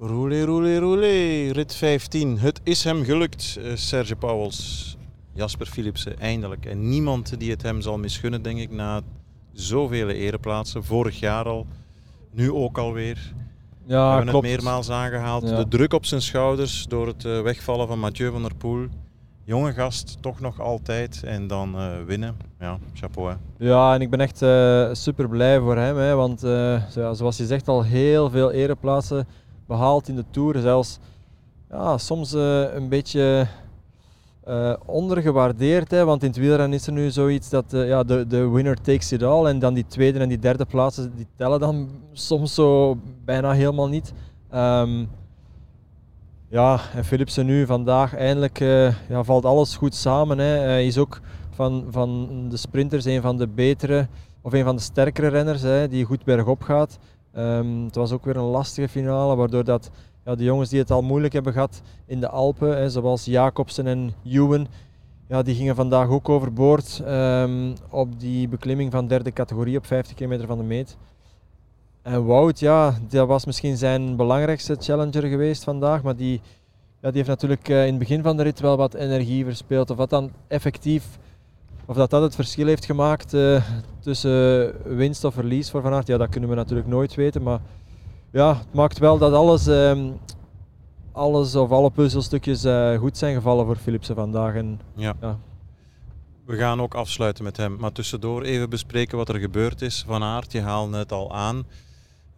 Roulé, roulé, roulé. Rit 15. Het is hem gelukt, uh, Serge Pauwels. Jasper Philipsen, eindelijk. En niemand die het hem zal misgunnen, denk ik, na zoveel ereplaatsen. Vorig jaar al, nu ook alweer. Ja, We hebben klopt. het meermaals aangehaald. De druk op zijn schouders door het uh, wegvallen van Mathieu van der Poel. Jonge gast, toch nog altijd. En dan uh, winnen. Ja, chapeau. Hè. Ja, en ik ben echt uh, super blij voor hem. Hè, want zoals je zegt, al heel veel ereplaatsen behaald in de Tour. Zelfs ja, soms een beetje uh, ondergewaardeerd. Hè, want in het wielrennen is er nu zoiets dat uh, ja, de, de winner takes it all. En dan die tweede en die derde plaatsen die tellen dan soms zo bijna helemaal niet. Um, ja, en Philipsen nu vandaag eindelijk ja, valt alles goed samen. Hè. Hij is ook van, van de sprinters een van de betere of een van de sterkere renners hè, die goed bergop gaat. Um, het was ook weer een lastige finale, waardoor dat ja, de jongens die het al moeilijk hebben gehad in de Alpen, hè, zoals Jacobsen en Ewan, ja, die gingen vandaag ook overboord um, op die beklimming van derde categorie op 50 kilometer van de meet. En Wout, ja, dat was misschien zijn belangrijkste challenger geweest vandaag, maar die, ja, die heeft natuurlijk uh, in het begin van de rit wel wat energie verspeeld. Of wat dan effectief, of dat dat het verschil heeft gemaakt uh, tussen winst of verlies voor Van Aert, ja, dat kunnen we natuurlijk nooit weten, maar ja, het maakt wel dat alles, ehm, alles of alle puzzelstukjes uh, goed zijn gevallen voor Philipsen vandaag. En, ja. ja. We gaan ook afsluiten met hem, maar tussendoor even bespreken wat er gebeurd is. Van Aert, je haalde het al aan.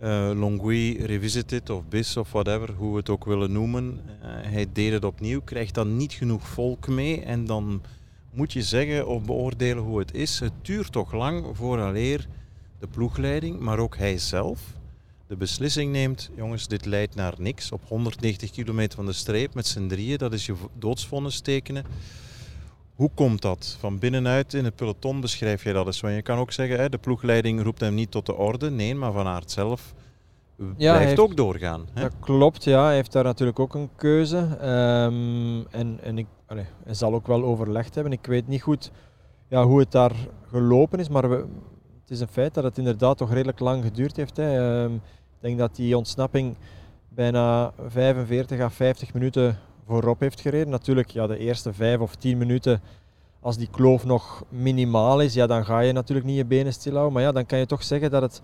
Uh, Longui Revisited of BIS of whatever, hoe we het ook willen noemen. Uh, hij deed het opnieuw, krijgt dan niet genoeg volk mee en dan moet je zeggen of beoordelen hoe het is. Het duurt toch lang vooraleer de ploegleiding, maar ook hij zelf de beslissing neemt, jongens, dit leidt naar niks. Op 190 kilometer van de streep met z'n drieën, dat is je doodsvonnis tekenen. Hoe komt dat? Van binnenuit in het peloton beschrijf je dat eens. Want je kan ook zeggen, de ploegleiding roept hem niet tot de orde. Nee, maar Van Aert zelf ja, blijft ook doorgaan. Hè? Dat klopt, ja. Hij heeft daar natuurlijk ook een keuze. Um, en en ik, hij zal ook wel overlegd hebben. Ik weet niet goed ja, hoe het daar gelopen is, maar we, het is een feit dat het inderdaad toch redelijk lang geduurd heeft. Hè. Um, ik denk dat die ontsnapping bijna 45 à 50 minuten voorop heeft gereden. Natuurlijk, ja, de eerste 5 of 10 minuten, als die kloof nog minimaal is, ja, dan ga je natuurlijk niet je benen stilhouden. Maar ja, dan kan je toch zeggen dat het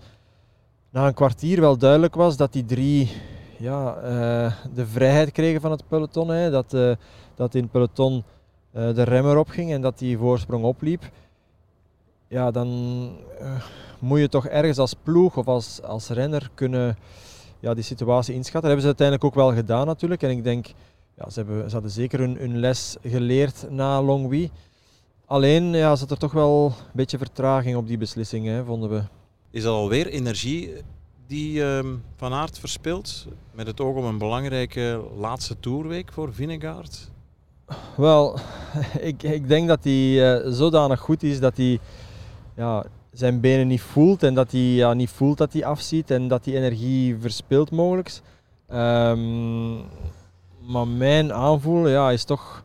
na een kwartier wel duidelijk was dat die drie ja, uh, de vrijheid kregen van het peloton. Hè. Dat, uh, dat in het peloton uh, de remmer opging en dat die voorsprong opliep. Ja, dan moet je toch ergens als ploeg of als, als renner kunnen ja, die situatie inschatten. Dat hebben ze uiteindelijk ook wel gedaan natuurlijk. En ik denk, ja, ze, hebben, hadden zeker hun, les geleerd na Longwy. Alleen ja, zat er toch wel een beetje vertraging op die beslissing, hè, vonden we. Is dat alweer energie die uh, Van Aert verspeelt? Met het oog op een belangrijke laatste toerweek voor Vinegaard? Wel, ik, ik denk dat hij uh, zodanig goed is dat hij ja, zijn benen niet voelt en dat hij ja, niet voelt dat hij afziet en dat hij energie verspilt mogelijk. Um, maar mijn aanvoel ja, is toch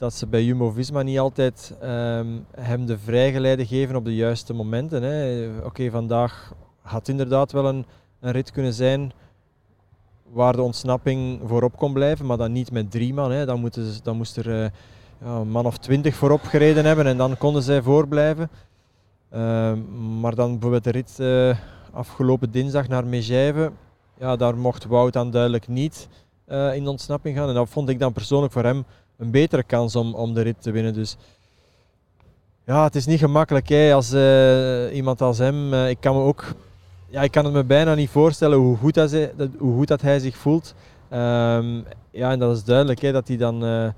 dat ze bij Jumbo-Visma niet altijd um, hem de vrijgeleide geven op de juiste momenten. Oké, vandaag had inderdaad wel een, een rit kunnen zijn waar de ontsnapping voorop kon blijven, maar dan niet met drie man. Hè. Dan, moeten ze, dan moest er ja, een man of twintig voorop gereden hebben en dan konden zij voorblijven. Ehm, maar dan bijvoorbeeld de rit uh, afgelopen dinsdag naar Megève, ja, daar mocht Wout dan duidelijk niet uh, in ontsnapping gaan. En dat vond ik dan persoonlijk voor hem een betere kans om, om de rit te winnen. Dus ja, het is niet gemakkelijk hè, als uh, iemand als hem. ik kan me ook, ja, ik kan het me bijna niet voorstellen hoe goed dat, hij, hoe goed dat hij zich voelt. Um, ja, en dat is duidelijk hè, dat hij dan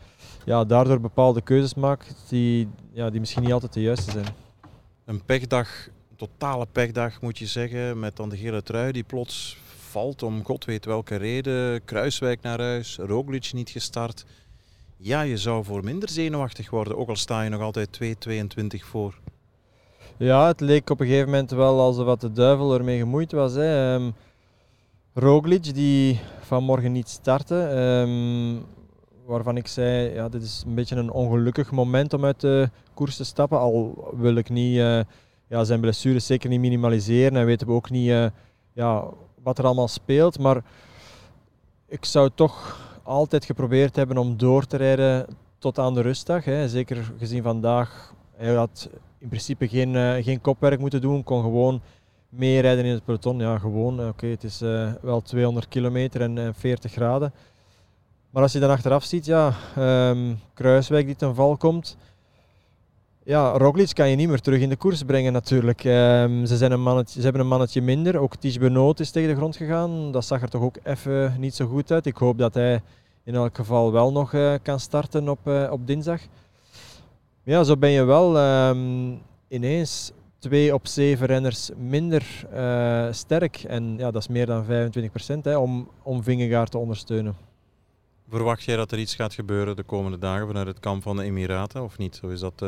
ja, daardoor bepaalde keuzes maakt die, ja, die misschien niet altijd de juiste zijn een pechdag, een totale pechdag moet je zeggen, met dan de gele trui die plots valt om god weet welke reden. Kruiswijk naar huis, Roglic niet gestart. Ja, je zou voor minder zenuwachtig worden, ook al sta je nog altijd 2-22 voor. Ja, het leek op een gegeven moment wel alsof de duivel ermee gemoeid was. Hè. Um, Roglic die vanmorgen niet startte, um, waarvan ik zei, ja, dit is een beetje een ongelukkig moment om uit de koers te stappen. Al wil ik niet uh, ja, zijn blessures zeker niet minimaliseren en weten we ook niet uh, ja, wat er allemaal speelt. Maar ik zou toch altijd geprobeerd hebben om door te rijden tot aan de rustdag. Hè. Zeker gezien vandaag. Hij had in principe geen, uh, geen kopwerk moeten doen. Kon gewoon meerijden in het peloton. Ja, gewoon. Oké, het is uh, wel 200 kilometer en, en 40 graden. Maar als je dan achteraf ziet, ja, um, Kruiswijk die ten val komt. Ja, Roglic kan je niet meer terug in de koers brengen natuurlijk. Um, ze, zijn een mannetje, ze hebben een mannetje minder. Ook Ties Benoot is tegen de grond gegaan. Dat zag er toch ook even niet zo goed uit. Ik hoop dat hij in elk geval wel nog uh, kan starten op, uh, op dinsdag. Ja, zo ben je wel um, ineens twee op zeven renners minder uh, sterk. En ja, dat is meer dan 25% om, om Vingegaard te ondersteunen. Verwacht jij dat er iets gaat gebeuren de komende dagen vanuit het kamp van de Emiraten of niet? Of is dat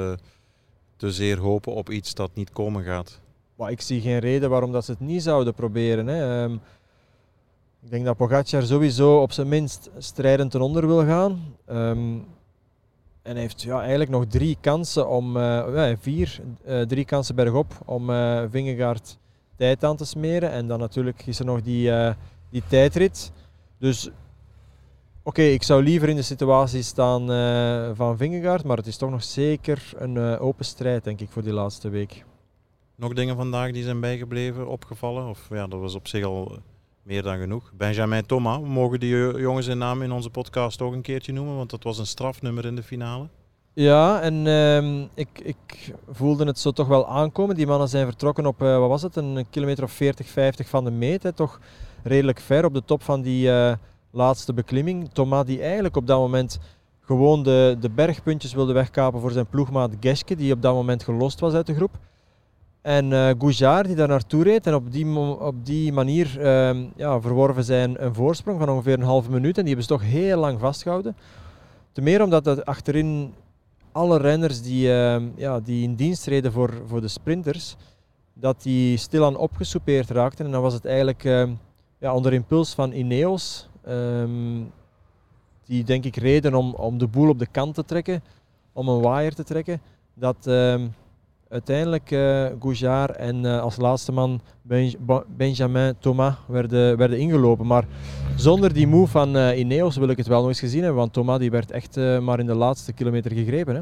te zeer hopen op iets dat niet komen gaat? Maar ik zie geen reden waarom dat ze het niet zouden proberen. Hè. Um, ik denk dat Pogacar sowieso op zijn minst strijdend ten onder wil gaan. Um, en hij heeft ja, eigenlijk nog drie kansen om, uh, vier, uh, drie kansen bergop om Vingegaard tijd aan te smeren. En dan natuurlijk is er nog die, die tijdrit. Dus okay, ik zou liever in de situatie staan uh, van Vingegaard, maar het is toch nog zeker een uh, open strijd, denk ik, voor die laatste week. Nog dingen vandaag die zijn bijgebleven, opgevallen? Of ja, dat was op zich al meer dan genoeg. Benjamin Thomas, we mogen die jongens zijn naam in onze podcast ook een keertje noemen, want dat was een strafnummer in de finale. Ja, en uh, ik, ik, voelde het zo toch wel aankomen. Die mannen zijn vertrokken op, wat was het, een kilometer of 40, 50 van de meet. Hè. Toch redelijk ver op de top van die laatste beklimming. Thomas die eigenlijk op dat moment gewoon de, de bergpuntjes wilde wegkapen voor zijn ploegmaat Geske, die op dat moment gelost was uit de groep. En uh, Goujard die daar naartoe reed en op die, op die manier uh, ja, verworven zijn een voorsprong van ongeveer een halve minuut. En die hebben ze toch heel lang vastgehouden. Ten meer omdat dat achterin alle renners die, uh, ja, die in dienst reden voor, voor de sprinters, dat die stilaan opgesoupeerd raakten. En dan was het eigenlijk ehm, ja, onder impuls van Ineos, Um, die denk ik reden om, om de boel op de kant te trekken, om een waaier te trekken, dat um, uiteindelijk uh, Goujard en uh, als laatste man ben, Benjamin Thomas werden, werden ingelopen. Maar zonder die move van uh, Ineos wil ik het wel nog eens gezien hebben, want Thomas die werd echt maar in de laatste kilometer gegrepen. Hè.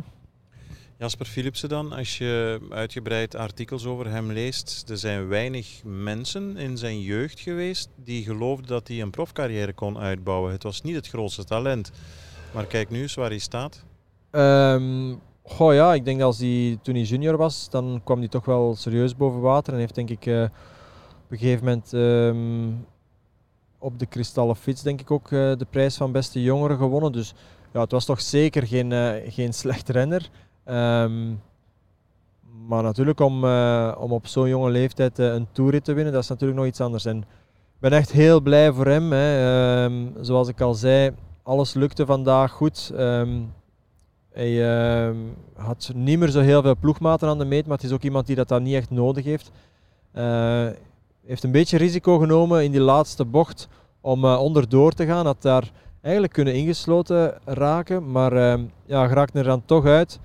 Jasper Philipsen dan, als je uitgebreid artikels over hem leest, er zijn weinig mensen in zijn jeugd geweest die geloofden dat hij een profcarrière kon uitbouwen. Het was niet het grootste talent. Maar kijk nu eens waar hij staat. Um, goh ja, ik denk dat als hij, toen hij junior was, dan kwam hij toch wel serieus boven water. En heeft denk ik uh, op een gegeven moment um, op de kristallen fiets denk ik ook uh, de prijs van beste jongeren gewonnen. Dus ja, het was toch zeker geen, uh, geen slecht renner. Um, maar natuurlijk om, uh, om op zo'n jonge leeftijd uh, een toerit te winnen, dat is natuurlijk nog iets anders. En ik ben echt heel blij voor hem. Hè. Um, zoals ik al zei, alles lukte vandaag goed. Um, hij had niet meer zo heel veel ploegmaten aan de meet, maar het is ook iemand die dat dan niet echt nodig heeft. Uh, heeft een beetje risico genomen in die laatste bocht om onderdoor te gaan. Had daar eigenlijk kunnen ingesloten raken, maar ja, raakte er dan toch uit.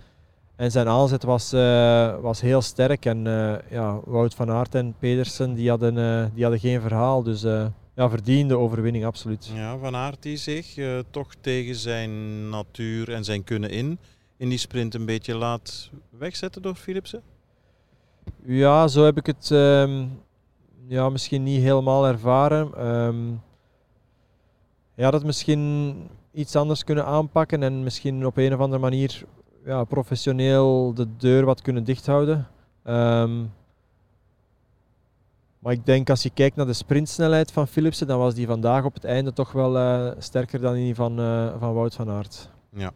En zijn aanzet was, uh, was heel sterk. En uh, ja, Wout van Aert en Pedersen die hadden, uh, die hadden geen verhaal. Dus ja, verdiende overwinning, absoluut. Ja, van Aert die zich toch tegen zijn natuur en zijn kunnen in, in die sprint een beetje laat wegzetten door Philipsen? Ja, zo heb ik het um, ja, misschien niet helemaal ervaren. Um, had het misschien iets anders kunnen aanpakken en misschien op een of andere manier ja, professioneel de deur wat kunnen dichthouden. Um, maar ik denk als je kijkt naar de sprintsnelheid van Philipsen, dan was die vandaag op het einde toch wel uh, sterker dan die van, uh, van Wout van Aert. Ja.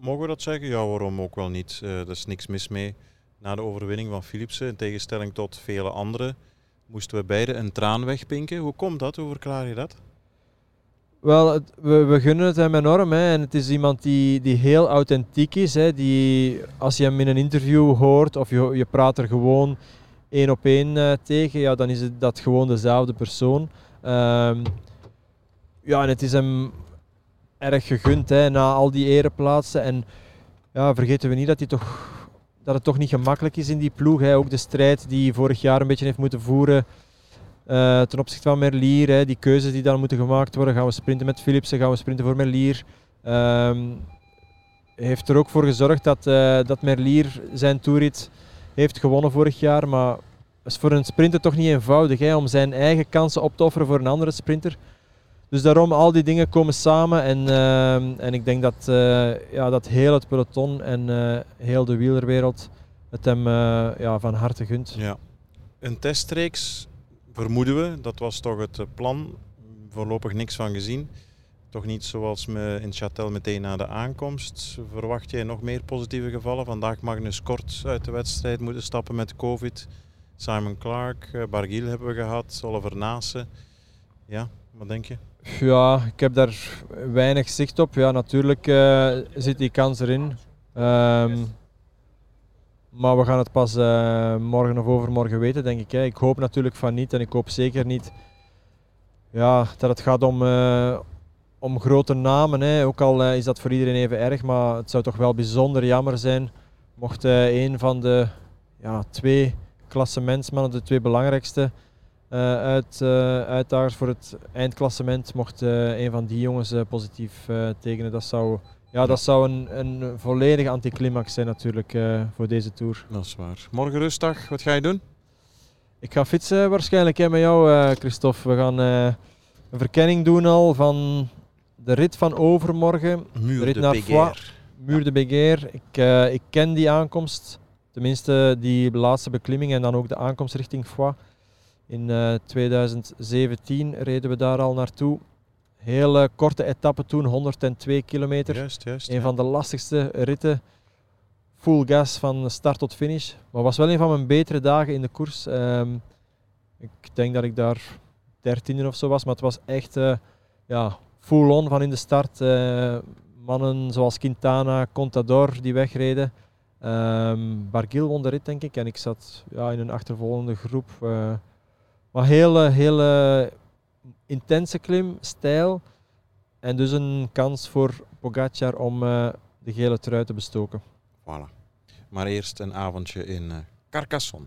Mogen we dat zeggen? Ja, waarom ook wel niet? Uh, er is niks mis mee. Na de overwinning van Philipsen, in tegenstelling tot vele anderen, moesten we beide een traan wegpinken. Hoe komt dat? Hoe verklaar je dat? Wel, we, gunnen het hem enorm. Hè. En het is iemand die, die heel authentiek is. Hè. Die, als je hem in een interview hoort of je, je praat er gewoon één op één uh, tegen, ja, dan is het dat gewoon dezelfde persoon. Um, ja, en het is hem erg gegund hè, na al die ereplaatsen. En ja, vergeten we niet dat, hij toch, dat het toch niet gemakkelijk is in die ploeg. Hè. Ook de strijd die hij vorig jaar een beetje heeft moeten voeren eh, ten opzichte van Merlier. Hè, die keuzes die dan moeten gemaakt worden. Gaan we sprinten met Philipsen? Gaan we sprinten voor Merlier? Ehm, heeft er ook voor gezorgd dat, uh, dat Merlier zijn toerit heeft gewonnen vorig jaar. Maar is voor een sprinter toch niet eenvoudig hè, om zijn eigen kansen op te offeren voor een andere sprinter. Dus daarom, al die dingen komen samen. En, ehm, en ik denk dat, uh, ja, dat heel het peloton en heel de wielerwereld het hem ja, van harte gunt. Ja. Een testreeks vermoeden we, dat was toch het eh, plan. Voorlopig niks van gezien. Toch niet zoals me in Châtel meteen na de aankomst. Verwacht jij nog meer positieve gevallen? Vandaag Magnus Kort uit de wedstrijd moeten stappen met COVID. Simon Clark, eh, Bargiel hebben we gehad, Oliver Nase. Ja, wat denk je? Ja, ik heb daar weinig zicht op. Ja, natuurlijk uh, zit die kans erin. Um, maar we gaan het pas uh, morgen of overmorgen weten, denk ik. Hè. Ik hoop natuurlijk van niet en ik hoop zeker niet ja, dat het gaat om, uh, om grote namen. Hè. Ook al uh, is dat voor iedereen even erg, maar het zou toch wel bijzonder jammer zijn mocht een van de ja, twee klassementsmannen, de twee belangrijkste uit, uitdagers voor het eindklassement, mocht een van die jongens positief tekenen. Dat zou ja, dat zou een, een volledige anticlimax zijn natuurlijk uh, voor deze Tour. Dat is waar. Morgen rustdag, wat ga je doen? Ik ga fietsen waarschijnlijk hè, met jou, uh, Christophe. We gaan uh, een verkenning doen al van de rit van overmorgen. Muur de rit de naar Beguer. Muur de Beguer. Ik, ik ken die aankomst. Tenminste, die laatste beklimming en dan ook de aankomst richting Foix. In 2017 reden we daar al naartoe. Hele korte etappe toen, 102 kilometer. Juist, juist. Een van de lastigste ritten. Full gas van start tot finish. Maar was wel een van mijn betere dagen in de koers. Um, ik denk dat ik daar dertiende of zo was. Maar het was echt uh, ja, full on van in de start. Uh, mannen zoals Quintana, Contador die wegreden. Um, Bargil won de rit denk ik. En ik zat ja, in een achtervolgende groep. Uh, maar hele, hele intense klim, stijl. En dus een kans voor Pogacar om uh, de gele trui te bestoken. Voilà. Maar eerst een avondje in uh, Carcassonne.